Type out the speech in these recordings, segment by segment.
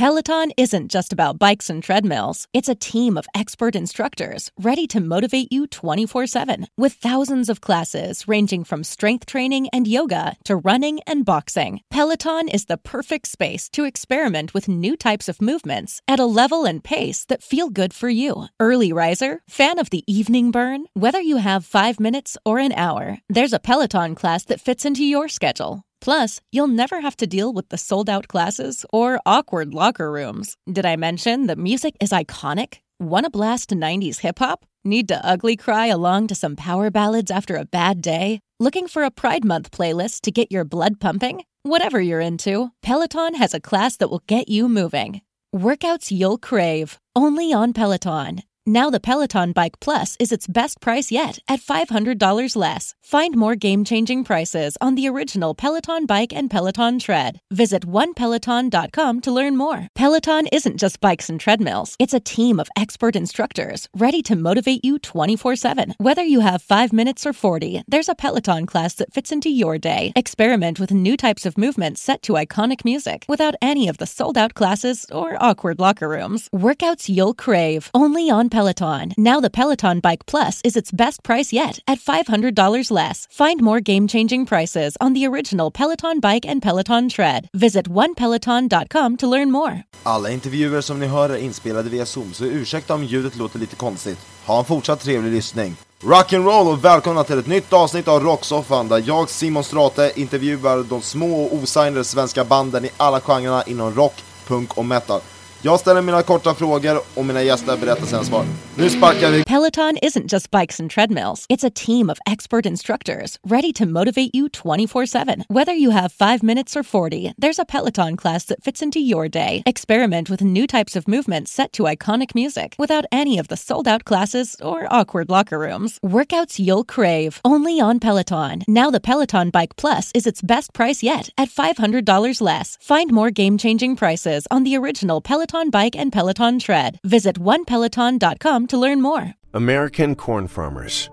Peloton isn't just about bikes and treadmills. It's a team of expert instructors ready to motivate you 24 7 with thousands of classes ranging from strength training and yoga to running and boxing. Peloton is the perfect space to experiment with new types of movements at a level and pace that feel good for you. Early riser, fan of the evening burn, whether you have five minutes or an hour, there's a Peloton class that fits into your schedule. Plus, you'll never have to deal with the sold out classes or awkward locker rooms. Did I mention that music is iconic? Want to blast 90s hip hop? Need to ugly cry along to some power ballads after a bad day? Looking for a Pride Month playlist to get your blood pumping? Whatever you're into, Peloton has a class that will get you moving. Workouts you'll crave, only on Peloton. Now the Peloton Bike Plus is its best price yet at $500 less. Find more game-changing prices on the original Peloton Bike and Peloton Tread. Visit onepeloton.com to learn more. Peloton isn't just bikes and treadmills. It's a team of expert instructors ready to motivate you 24/7. Whether you have 5 minutes or 40, there's a Peloton class that fits into your day. Experiment with new types of movements set to iconic music without any of the sold-out classes or awkward locker rooms. Workouts you'll crave, only on Peloton. Now the Peloton Bike Plus is its best price yet at $500 less. Find more game-changing prices on the original Peloton Bike and Peloton Tread. Visit onepeloton.com to learn more. Alla intervjuer som ni hör är inspelade via Zoom, så ursäkta om ljudet låter lite konstigt. Ha en fortsatt trevlig lyssning. Rock'n'roll och välkomna till ett nytt avsnitt av Rocksoffan där jag, Simon Strate, intervjuar de små och osignade svenska banden i alla genrerna inom rock, punk och metal. Jag ställer mina korta frågor och mina gäster berättar sina svar. Nu sparkar vi! Peloton isn't just bikes and treadmills. It's a team of expert instructors ready to motivate you 24/7. Whether you have 5 minutes or 40, there's a Peloton class that fits into your day. Experiment with new types of movements set to iconic music without any of the sold out classes or awkward locker rooms. Workouts you'll crave, only on Peloton. Now the Peloton Bike Plus is its best price yet at $500 less. Find more game-changing prices on the original Peloton Bike and Peloton Tread. Visit onepeloton.com to learn more. American corn farmers,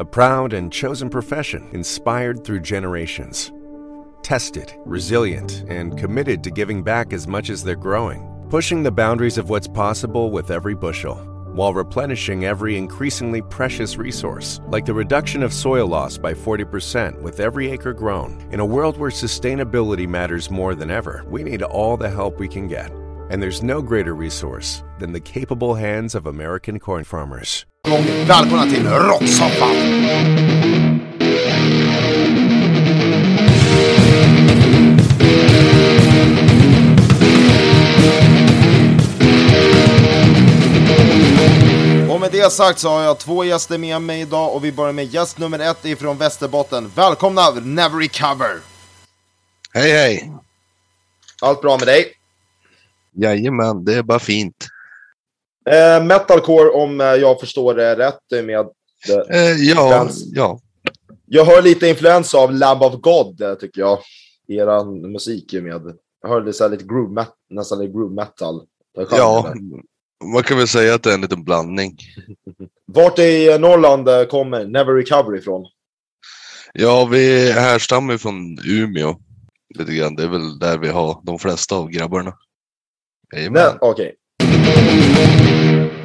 a proud and chosen profession inspired through generations. Tested, resilient, and committed to giving back as much as they're growing, pushing the boundaries of what's possible with every bushel, while replenishing every increasingly precious resource, like the reduction of soil loss by 40% with every acre grown. In a world where sustainability matters more than ever, we need all the help we can get. And there's no greater resource than the capable hands of American corn farmers. Välkomna till Rocksoffan! Och med det sagt så har jag två gäster med mig idag och vi börjar med gäst nummer ett ifrån Västerbotten. Välkomna Never Recover! Hej hej! Allt bra med dig? Jajamän, det är bara fint. Eh, metalcore om eh, jag förstår det rätt med... Eh, Eh, ja, ja, jag hör lite influens av Lamb of God eh, tycker jag. Eran musik med. Jag hörde så lite groove met- nästan lite groove metal. Ja. Man kan väl säga att det är en liten blandning. Vart i Norrland kommer Never Recover ifrån? Ja, vi härstammar från Umeå. Lite grann. Det är väl där vi har de flesta av grabbarna. Jajamän. Okej.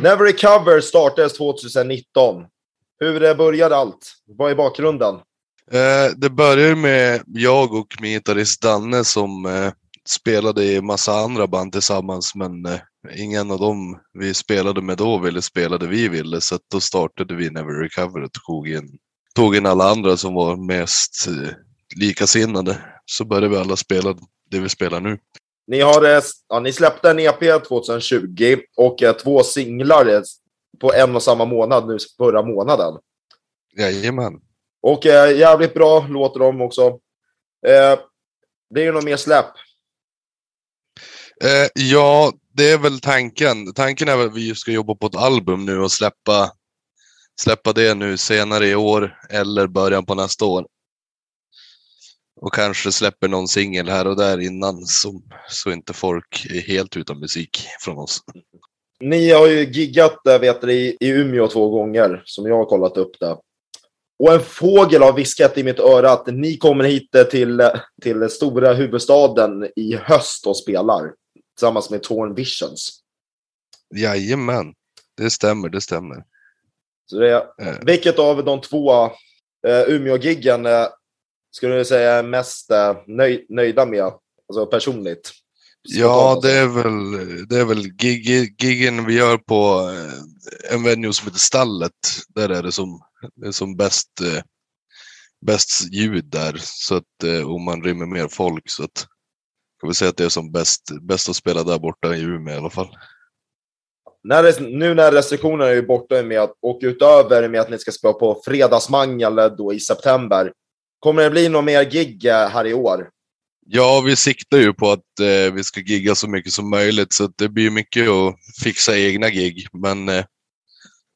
Never Recover startades 2019. Hur började allt? Vad är bakgrunden? Eh, det började med jag och min gitarrist Danne som eh, spelade i massa andra band tillsammans men eh, ingen av dem vi spelade med då ville spela det vi ville så då startade vi Never Recover och tog in, tog in alla andra som var mest eh, likasinnade. Så började vi alla spela det vi spelar nu. Ni, har, eh, ja, ni släppte en EP 2020 och eh, två singlar eh, på en och samma månad nu förra månaden. Jajamän. Och eh, jävligt bra låter de också. Eh, blir det något mer släpp? Eh, ja, det är väl tanken. Tanken är väl att vi ska jobba på ett album nu och släppa, släppa det nu senare i år eller början på nästa år. Och kanske släpper någon singel här och där innan så, så inte folk är helt utan musik från oss. Ni har ju giggat eh, vet du, i, Umeå två gånger, som jag har kollat upp det. Och en fågel har viskat i mitt öra att ni kommer hit till, till stora huvudstaden i höst och spelar. tillsammans med Torn Visions. Jajamän, det stämmer, det stämmer. Så det Eh. Vilket av de två eh, Umeå-giggen eh, skulle du säga är mest eh, nöj, nöjda med, alltså personligt? Ja, det är väl, det är väl gig, giggen vi gör på eh, en venue som heter Stallet. Där är det som, det är som bäst, eh, bäst ljud där. Så att, och man rymmer mer folk. Så att, kan vi säga att det är som bäst, bäst att spela där borta i Umeå i alla fall. När nu när restriktionerna är borta med att, och utöver med att ni ska spela på Fredagsmangel då i september, kommer det bli någon mer gig eh, här i år? Ja, vi siktar ju på att eh, vi ska gigga så mycket som möjligt. Så det blir mycket att fixa egna gig. Men eh,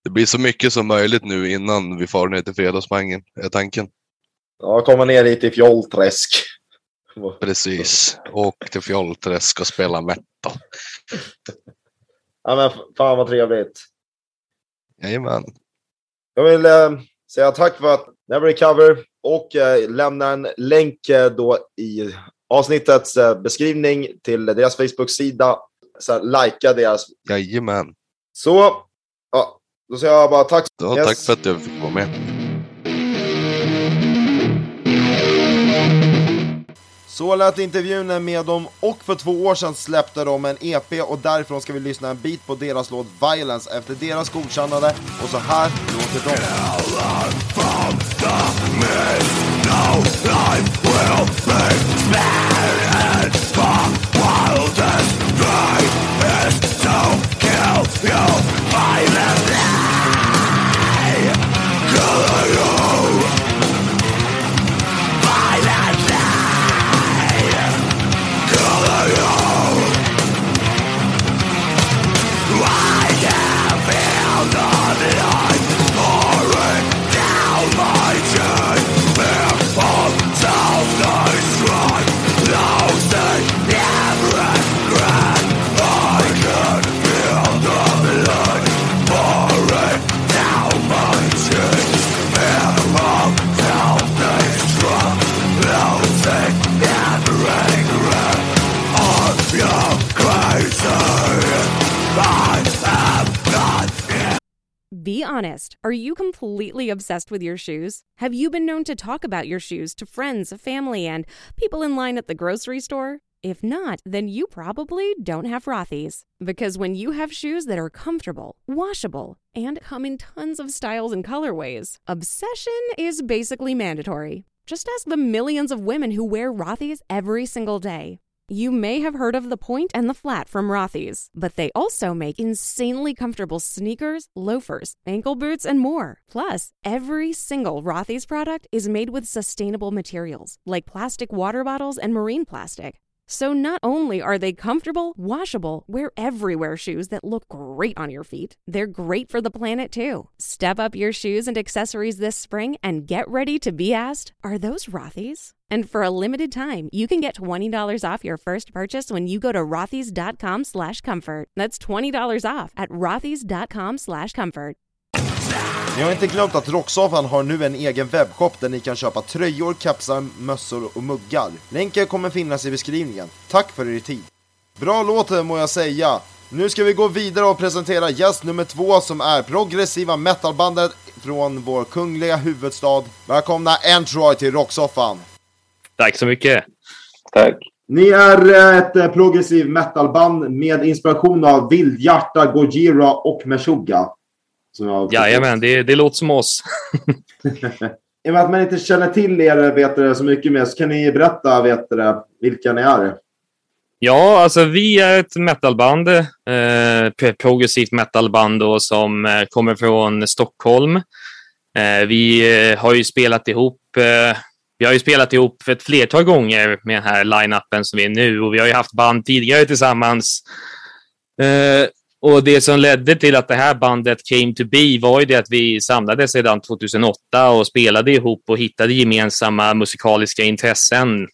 det blir så mycket som möjligt nu innan vi far ner till Fredagsmangen, är tanken. Ja, komma ner hit i Fjollträsk. Precis. Och till Fjollträsk och spela metal. Ja, men fan vad trevligt. Jajamän. Jag vill eh, säga tack för att Never Recover och eh, lämna en länk eh, då i avsnittets eh, beskrivning till deras Facebook-sida. Likea deras. Jajamän. Så, ja, då säger jag bara tack. Ja, Yes. Tack för att jag fick vara med. Så lät intervjun med dem och för två år sedan släppte de en EP och därifrån ska vi lyssna en bit på deras låt Violence efter deras godkännande. Och så här låter de. Be obsessed with your shoes? Have you been known to talk about your shoes to friends, family, and people in line at the grocery store? If not, then you probably don't have Rothy's. Because when you have shoes that are comfortable, washable, and come in tons of styles and colorways, obsession is basically mandatory. Just ask the millions of women who wear Rothy's every single day. You may have heard of the Point and the Flat from Rothy's, but they also make insanely comfortable sneakers, loafers, ankle boots, and more. Plus, every single Rothy's product is made with sustainable materials like plastic water bottles and marine plastic. So not only are they comfortable, washable, wear everywhere shoes that look great on your feet, they're great for the planet too. Step up your shoes and accessories this spring and get ready to be asked, are those Rothy's? And for a limited time, you can get $20 off your first purchase when you go to rothys.com slash comfort. That's $20 off at rothys.com slash comfort. Ni har inte glömt att Rocksoffan har nu en egen webbshop där ni kan köpa tröjor, kapsar, mössor och muggar. Länken kommer finnas i beskrivningen. Tack för er tid. Bra låt må jag säga. Nu ska vi gå vidare och presentera gäst nummer två som är progressiva metalbandet från vår kungliga huvudstad. Välkomna Android till Rocksoffan. Tack så mycket. Tack. Ni är eh, ett eh, progressiv metalband med inspiration av Vildhjärta, Gojira och Meshuggah. Som Jajamän, det, det låter som oss. I och med att man inte känner till er vet du, så mycket mer så kan ni berätta vet du, vilka ni är. Ja, alltså vi är ett metalband. Eh, pro- progressivt metalband då, som eh, kommer från Stockholm. Eh, vi eh, har ju spelat ihop eh, vi har ju spelat ihop ett flertal gånger med den här line-upen som vi är nu och vi har ju haft band tidigare tillsammans. Eh, och det som ledde till att det här bandet came to be var ju det att vi samlades sedan 2008 och spelade ihop och hittade gemensamma musikaliska intressen.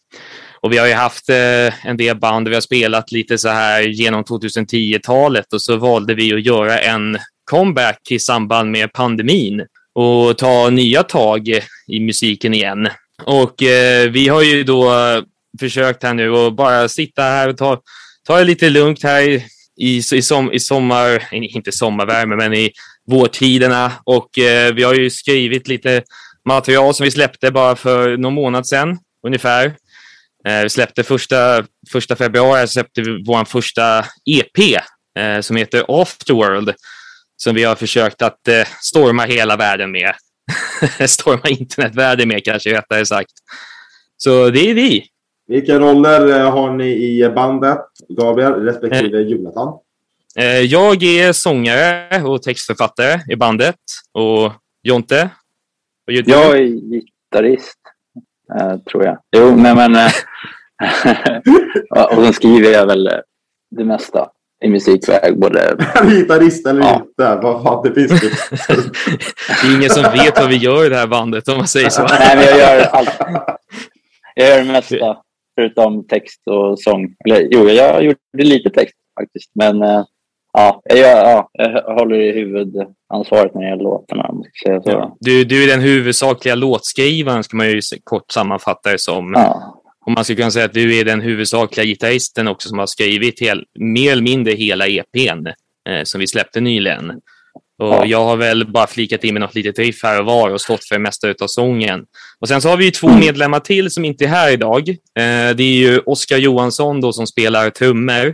Och vi har ju haft eh, en del band vi har spelat lite så här genom 2010-talet och så valde vi att göra en comeback i samband med pandemin och ta nya tag i musiken igen. Och eh, vi har ju då försökt här nu att bara sitta här och ta, ta det lite lugnt här i, i, som, i sommar, inte sommarvärme, men i vårtiderna. Och eh, vi har ju skrivit lite material som vi släppte bara för någon månad sedan ungefär. Eh, vi släppte första, första februari släppte vi vår första EP eh, som heter Afterworld som vi har försökt att eh, storma hela världen med. storma internetvärlden med kanske rättare sagt. Så det är vi. Vilka roller eh, har ni i bandet, Gabriel respektive eh, Jonathan? Eh, jag är sångare och textförfattare i bandet. Och Jonte? Och jag är gitarrist, eh, tror jag. Jo, nej men... Eh, och sen skriver jag väl det mesta i musikväg. Både... Gitarrist eller ja. inte? Vad fan, det finns det är ingen som vet vad vi gör i det här bandet om man säger så. Nej, men jag gör allt. Jag gör det mesta förutom text och sång. Eller, jo, jag gjorde lite text faktiskt. Men äh, ja, jag, ja, jag håller i huvudansvaret när det gäller låtarna. Ja, du, du är den huvudsakliga låtskrivaren, ska man ju kort sammanfatta det som. Ja. Och man skulle kunna säga att du är den huvudsakliga gitarristen också som har skrivit hel, mer eller mindre hela EPn eh, som vi släppte nyligen. Och ja. Jag har väl bara flikat in med något litet riff här och var och stått för det mesta av sången. Och Sen så har vi ju två mm. medlemmar till som inte är här idag. Eh, det är ju Oskar Johansson då, som spelar trummor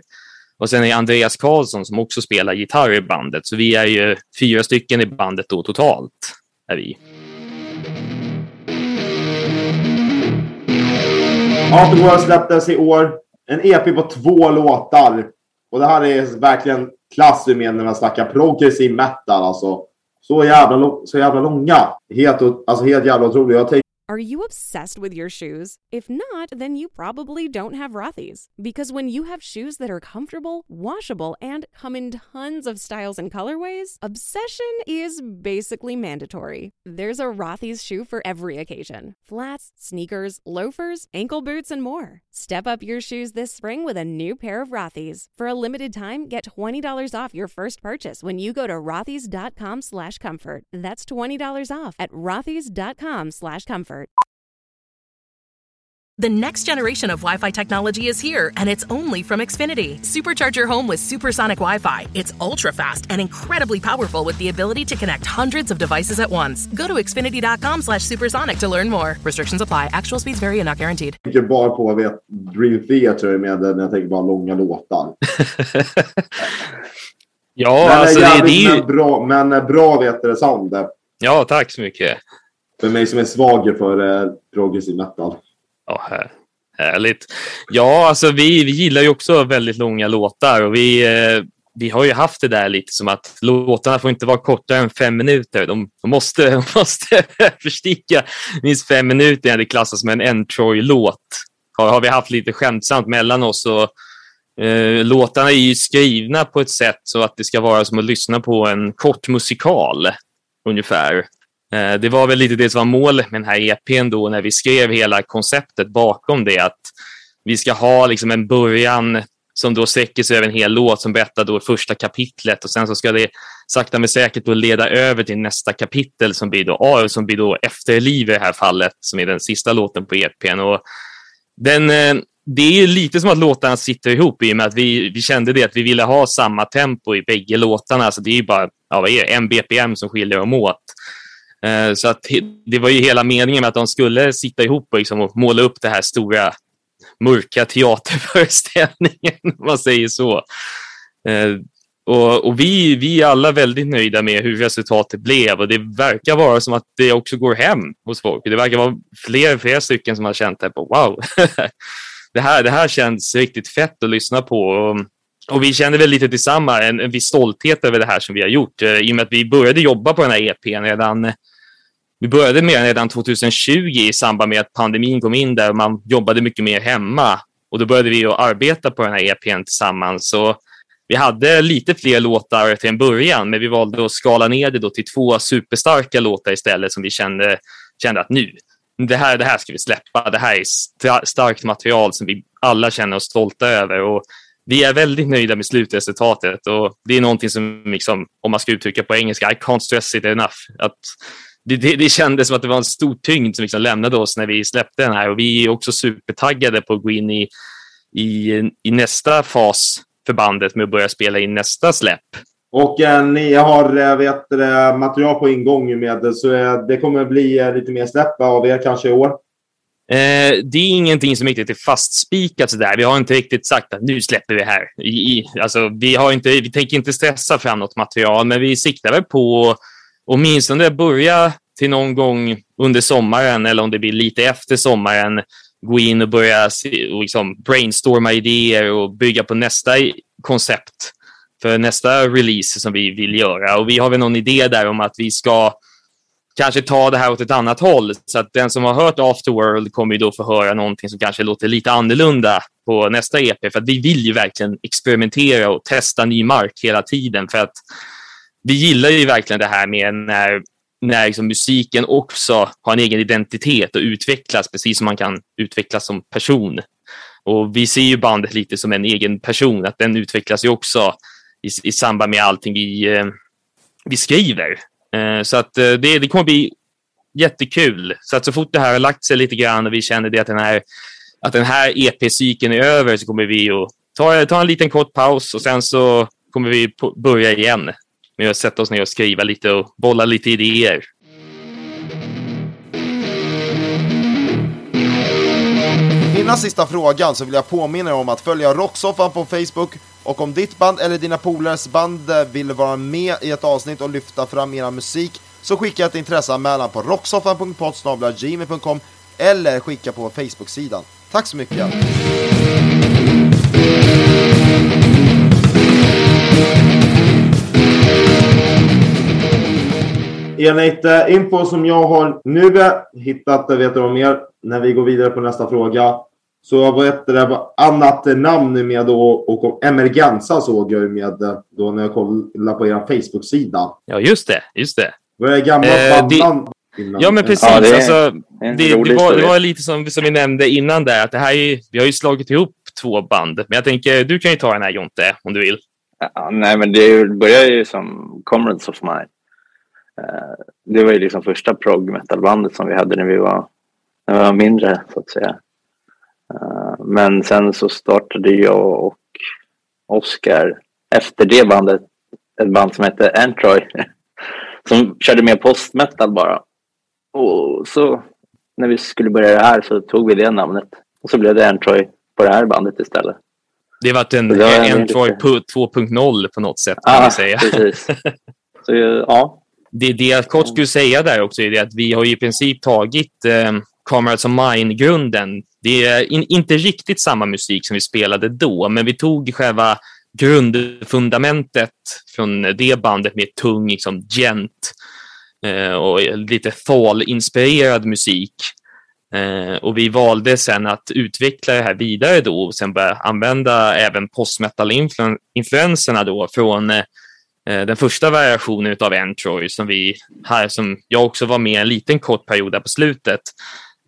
och sen är Andreas Karlsson som också spelar gitarr i bandet. Så vi är ju fyra stycken i bandet då totalt. Är vi. Afterworld släpptes i år. En EP på två låtar. Och det här är verkligen klass du menar när man snackar progressiv metal alltså. Så jävla, så jävla långa. Helt, alltså helt jävla otroligt. Jag Are you obsessed with your shoes? If not, then you probably don't have Rothy's. Because when you have shoes that are comfortable, washable, and come in tons of styles and colorways, obsession is basically mandatory. There's a Rothy's shoe for every occasion flats, sneakers, loafers, ankle boots, and more. Step up your shoes this spring with a new pair of Rothy's. For a limited time, get $20 off your first purchase when you go to rothys.com slash comfort. That's $20 off at rothys.com slash comfort. The next generation of Wi Fi technology is here, and it's only from Xfinity. Supercharge your home with supersonic Wi Fi. It's ultra fast and incredibly powerful with the ability to connect hundreds of devices at once. Go to xfinity.com slash supersonic to learn more. Restrictions apply. Actual speeds vary and not guaranteed. Jag tänker bara på vet, Dream Theater med när jag tänker bara långa låtar. ja, men alltså jävligt, det, är ju... Men bra, men bra vet du, sound. Ja, tack så mycket. För mig som är svager för eh, progressiv metal. Ja, här. Härligt. Ja, alltså vi, vi gillar ju också väldigt långa låtar och vi, eh, vi har ju haft det där lite som att låtarna får inte vara kortare än fem minuter. De, de måste, de måste försticka minst fem minuter innan det klassas som en Entroy-låt. Har, har vi haft lite skämtsamt mellan oss. Och, eh, låtarna är ju skrivna på ett sätt så att det ska vara som att lyssna på en kort musikal ungefär. Eh, det var väl lite det som var målet med den här EPn då när vi skrev hela konceptet bakom det. Att vi ska ha liksom en början som då sträcker sig över en hel låt som berättar då första kapitlet och sen så ska det sakta men säkert då leda över till nästa kapitel som blir då, som blir då Efterliv i det här fallet som är den sista låten på EPn. Och den, eh, det är lite som att låtarna sitter ihop i och med att vi, vi kände det att vi ville ha samma tempo i bägge låtarna. Så det är bara ja, vad är det, en BPM som skiljer dem åt. Eh, så att det var ju hela meningen med att de skulle sitta ihop och, liksom och måla upp det här stora mörka teaterföreställningen, om man säger så. Eh, och, och, vi, vi är alla väldigt nöjda med hur resultatet blev och det verkar vara som att det också går hem hos folk. Det verkar vara fler, fler stycken som har känt det på wow, det, här, det här känns riktigt fett att lyssna på. Och, och vi känner väl lite tillsammans en, en viss stolthet över det här som vi har gjort eh, i och med att vi började jobba på den här EPn redan eh, vi började med den redan 2020 i samband med att pandemin kom in där man jobbade mycket mer hemma och då började vi att arbeta på den här EPn tillsammans. Så vi hade lite fler låtar till en början, men vi valde att skala ner det då till två superstarka låtar istället som vi kände, kände att nu, det här, det här ska vi släppa. Det här är starkt material som vi alla känner oss stolta över och vi är väldigt nöjda med slutresultatet och det är någonting som, liksom, om man ska uttrycka på engelska, I can't stress it enough. Att det, det, det kändes som att det var en stor tyngd som liksom lämnade oss när vi släppte den här och vi är också supertaggade på att gå in i i, i nästa fas för bandet med att börja spela in nästa släpp. Och eh, ni har eh, vet, eh, material på ingång med så eh, det kommer bli eh, lite mer släpp av er kanske i år. Eh, det är ingenting som riktigt är fastspikat sådär. Vi har inte riktigt sagt att nu släpper vi här. I, i, alltså, vi, har inte, vi tänker inte stressa fram något material, men vi siktar väl på åtminstone börja till någon gång under sommaren eller om det blir lite efter sommaren gå in och börja se, och liksom brainstorma idéer och bygga på nästa koncept för nästa release som vi vill göra. Och vi har väl någon idé där om att vi ska kanske ta det här åt ett annat håll. Så att den som har hört Afterworld kommer ju då få höra någonting som kanske låter lite annorlunda på nästa EP. För att vi vill ju verkligen experimentera och testa ny mark hela tiden. För att vi gillar ju verkligen det här med när, när liksom musiken också har en egen identitet och utvecklas precis som man kan utvecklas som person. Och vi ser ju bandet lite som en egen person, att den utvecklas ju också i, i samband med allting vi, eh, vi skriver. Eh, så att eh, det, det kommer bli jättekul. Så att så fort det här har lagt sig lite grann och vi känner det att den här, att den här EP-cykeln är över så kommer vi att ta, ta en liten kort paus och sen så kommer vi börja igen med att sätta oss ner och skriva lite och bolla lite idéer. Innan sista frågan så vill jag påminna er om att följa Rocksoffan på Facebook och om ditt band eller dina polares band eh, vill vara med i ett avsnitt och lyfta fram era musik så skicka ett intresseanmälan på rocksoffan.podsnabla.gmail.com eller skicka på Facebook-sidan. Tack så mycket! Enligt info som jag har nu hittat, vet du om när vi går vidare på nästa fråga, så vad heter det, annat namn med då, och Emergenza såg jag med då när jag kollade på er Facebook-sida. Ja, just det, just det. Vad är gamla eh, bandnamn? Ja, men precis. Ja, det, alltså, det, det, var, det, var, lite som, som vi nämnde innan där, att det här är, vi har ju slagit ihop två band. Men jag tänker, du kan ju ta den här Jonte, om du vill. Ja, nej, men det börjar ju som Comrades of Mine. Uh, det var ju liksom första prog metal-bandet som vi hade när vi var, när vi var mindre, så att säga. Uh, men sen så startade jag och Oskar efter det bandet ett band som hette Antroy som körde mer postmetal bara. Och så när vi skulle börja det här så tog vi det namnet och så blev det Antroy på det här bandet istället. Det var en, Antroy 2.0 på något sätt kan ah, man säga. Precis. Så, ja. Det, det jag kort skulle säga där också är att vi har i princip tagit eh, Comrades alltså of Mine-grunden. Det är in, inte riktigt samma musik som vi spelade då, men vi tog själva grundfundamentet från det bandet med tung liksom, gent eh, och lite thal-inspirerad musik. Eh, och vi valde sen att utveckla det här vidare då och sen börja använda även postmetal-influenserna då från eh, den första variationen av Entroy som vi här som jag också var med en liten kort period där på slutet.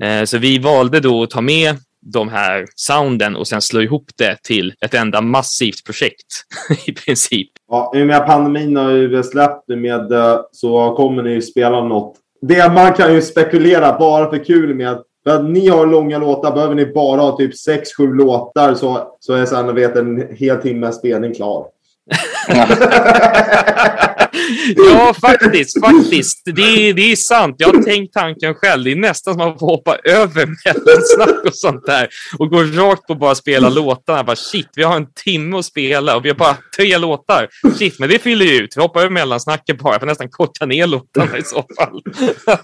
Eh, så vi valde då att ta med de här sounden och sen slå ihop det till ett enda massivt projekt i princip. Ja, i och med pandemin har ju släppt med eh, så kommer ni ju spela något. Det man kan ju spekulera bara för kul med. För att ni har långa låtar, behöver ni bara ha typ 6-7 låtar så, så är sen vet, en hel timme spelning klar. ja, faktiskt. faktiskt. Det, är, det är sant. Jag har tänkt tanken själv. Det är nästan som att hoppa över mellansnack och sånt där och gå rakt på bara spela låtarna. Bara, shit, vi har en timme att spela och vi har bara tre låtar. Shit, men det fyller ju ut. Vi hoppar över mellansnacket bara. Jag får nästan korta ner låtarna i så fall.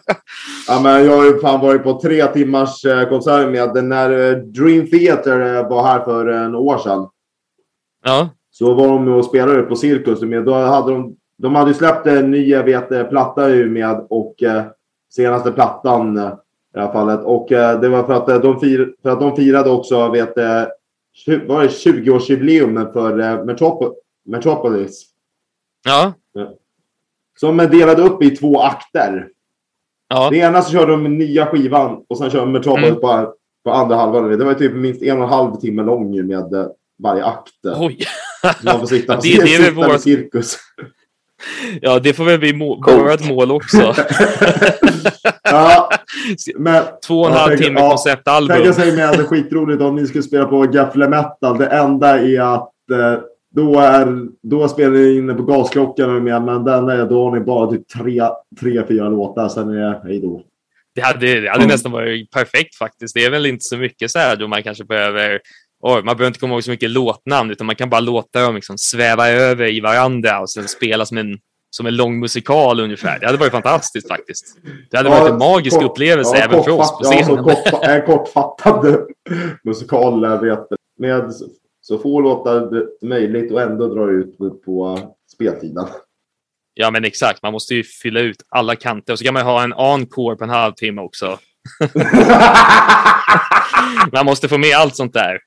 ja, men jag har ju fan varit på tre timmars eh, konsert med när eh, Dream Theater eh, var här för en år sedan. Ja. Så var de och spelade på Cirkus. Med, då hade de de hade släppt en ny vet, platta med och eh, senaste plattan eh, i det här fallet. Och eh, det var för att, eh, de fir, för att de firade också vet, eh, 20-årsjubileum för eh, Metropol Metropolis. Ja. Som delade upp i två akter. Ja. Det ena så körde de nya skivan och sen körde Metropolis mm. på, på andra halvan. Det var typ minst en och en halv timme lång med varje akt. Oj! Man får sitta, det, det är vår... cirkus. Ja, det får väl bli må vårt mål också. ja, men, Två och en halv timme ja, konceptalbum. Tänk sig med det skitroligt om ni skulle spela på Gaffle Metal. Det enda är att eh, då, är, då spelar ni inne på gasklockan med, men den är, då har ni bara typ tre, tre fyra låtar. Sen är det hej då. Det hade, det hade mm. nästan varit perfekt faktiskt. Det är väl inte så mycket så här då man kanske behöver oh, man behöver inte komma ihåg så mycket låtnamn utan man kan bara låta dem liksom sväva över i varandra och sen spela som en, som en lång musikal ungefär. Det hade varit fantastiskt faktiskt. Det hade ja, varit en magisk kort, upplevelse ja, även för oss på scenen. Ja, så kort, en kortfattad musikal vet, med så få låtar möjligt och ändå dra ut på speltiden. Ja, men exakt. Man måste ju fylla ut alla kanter och så kan man ha en encore på en halvtimme också. man måste få med allt sånt där.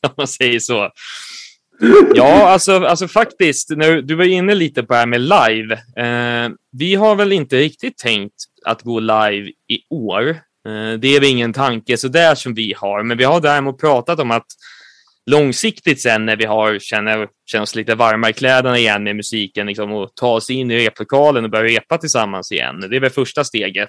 Om man säger så. Ja, alltså, alltså faktiskt, nu, du var inne lite på det här med live. Eh, vi har väl inte riktigt tänkt att gå live i år. Eh, det är väl ingen tanke så där som vi har, men vi har däremot pratat om att långsiktigt sen när vi har, känner, känner oss lite varma i kläderna igen med musiken liksom, och ta oss in i replokalen och börja repa tillsammans igen. Det är väl första steget.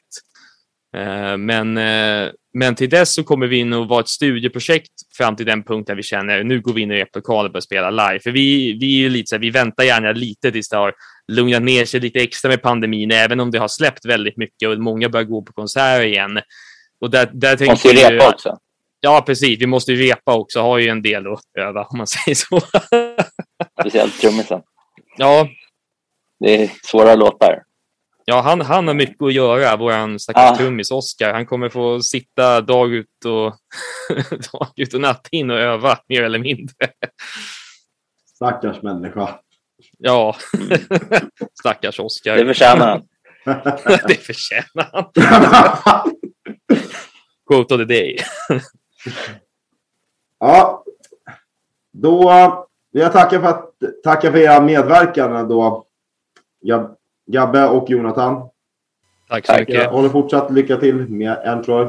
Eh, men, eh, men till dess så kommer vi och vara ett studieprojekt fram till den punkt där vi känner nu går vi in i replokalen och börjar spela live. För vi, vi är lite så här, vi väntar gärna lite tills det har lugnat ner sig lite extra med pandemin, även om det har släppt väldigt mycket och många börjar gå på konserter igen. Och där, där tänker vi repa också. Ja, precis. Vi måste ju repa också. Har ju en del att öva om man säger så. Speciellt trummisen. Ja. Det är svåra låtar. Ja, han, han har mycket att göra, vår stackars ah. trummis Oskar. Han kommer få sitta dag ut och, dag ut och natt in och öva, mer eller mindre. Stackars människa. Ja, stackars Oskar. Det förtjänar han. det förtjänar han. Quote of the day. ja, då vill jag tacka för, att, tacka för era medverkan då. Gabbe och Jonathan. Tack så mycket. Håller fortsatt lycka till med Entroy.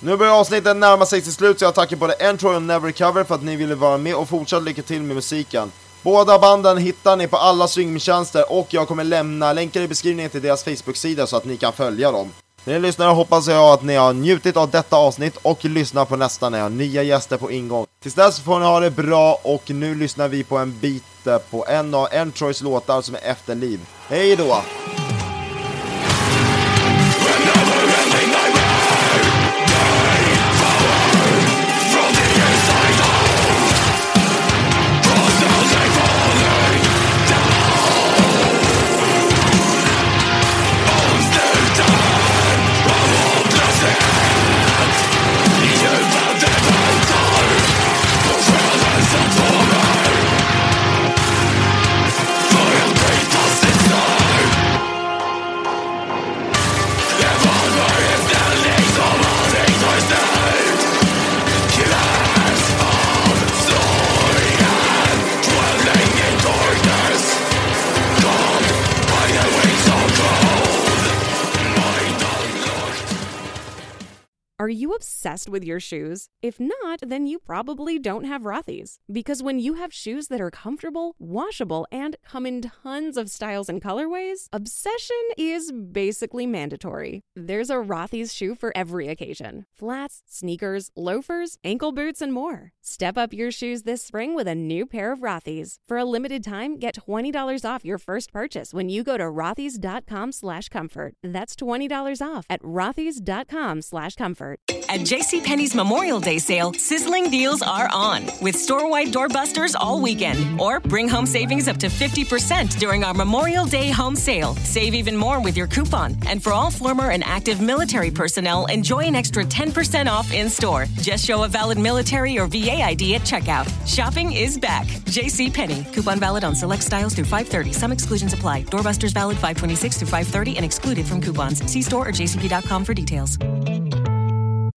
Nu börjar avsnittet närma sig till slut så jag tackar både Entroy och Never Recover för att ni ville vara med och fortsatt lycka till med musiken. Båda banden hittar ni på alla streamingtjänster och jag kommer lämna länkar i beskrivningen till deras Facebook-sida så att ni kan följa dem. Ni lyssnare hoppas jag att ni har njutit av detta avsnitt och lyssnar på nästa när jag har nya gäster på ingång. Tills dess får ni ha det bra och nu lyssnar vi på en bit eh, på en av Entroys låtar som är Efterliv. Hej då! Obsessed with your shoes? If not, then you probably don't have Rothy's. Because when you have shoes that are comfortable, washable, and come in tons of styles and colorways, obsession is basically mandatory. There's a Rothy's shoe for every occasion flats, sneakers, loafers, ankle boots, and more. Step up your shoes this spring with a new pair of Rothy's. For a limited time, get $20 off your first purchase when you go to rothys.com slash comfort. That's $20 off at rothys.com slash comfort. At JCPenney's Memorial Day sale, sizzling deals are on with store-wide doorbusters all weekend. Or bring home savings up to 50% during our Memorial Day home sale. Save even more with your coupon. And for all former and active military personnel, enjoy an extra 10% off in-store. Just show a valid military or VA ID at checkout. Shopping is back. JCPenney. Coupon valid on select styles through 530. Some exclusions apply. Doorbusters valid 526 through 530 and excluded from coupons. See store or jcp.com for details.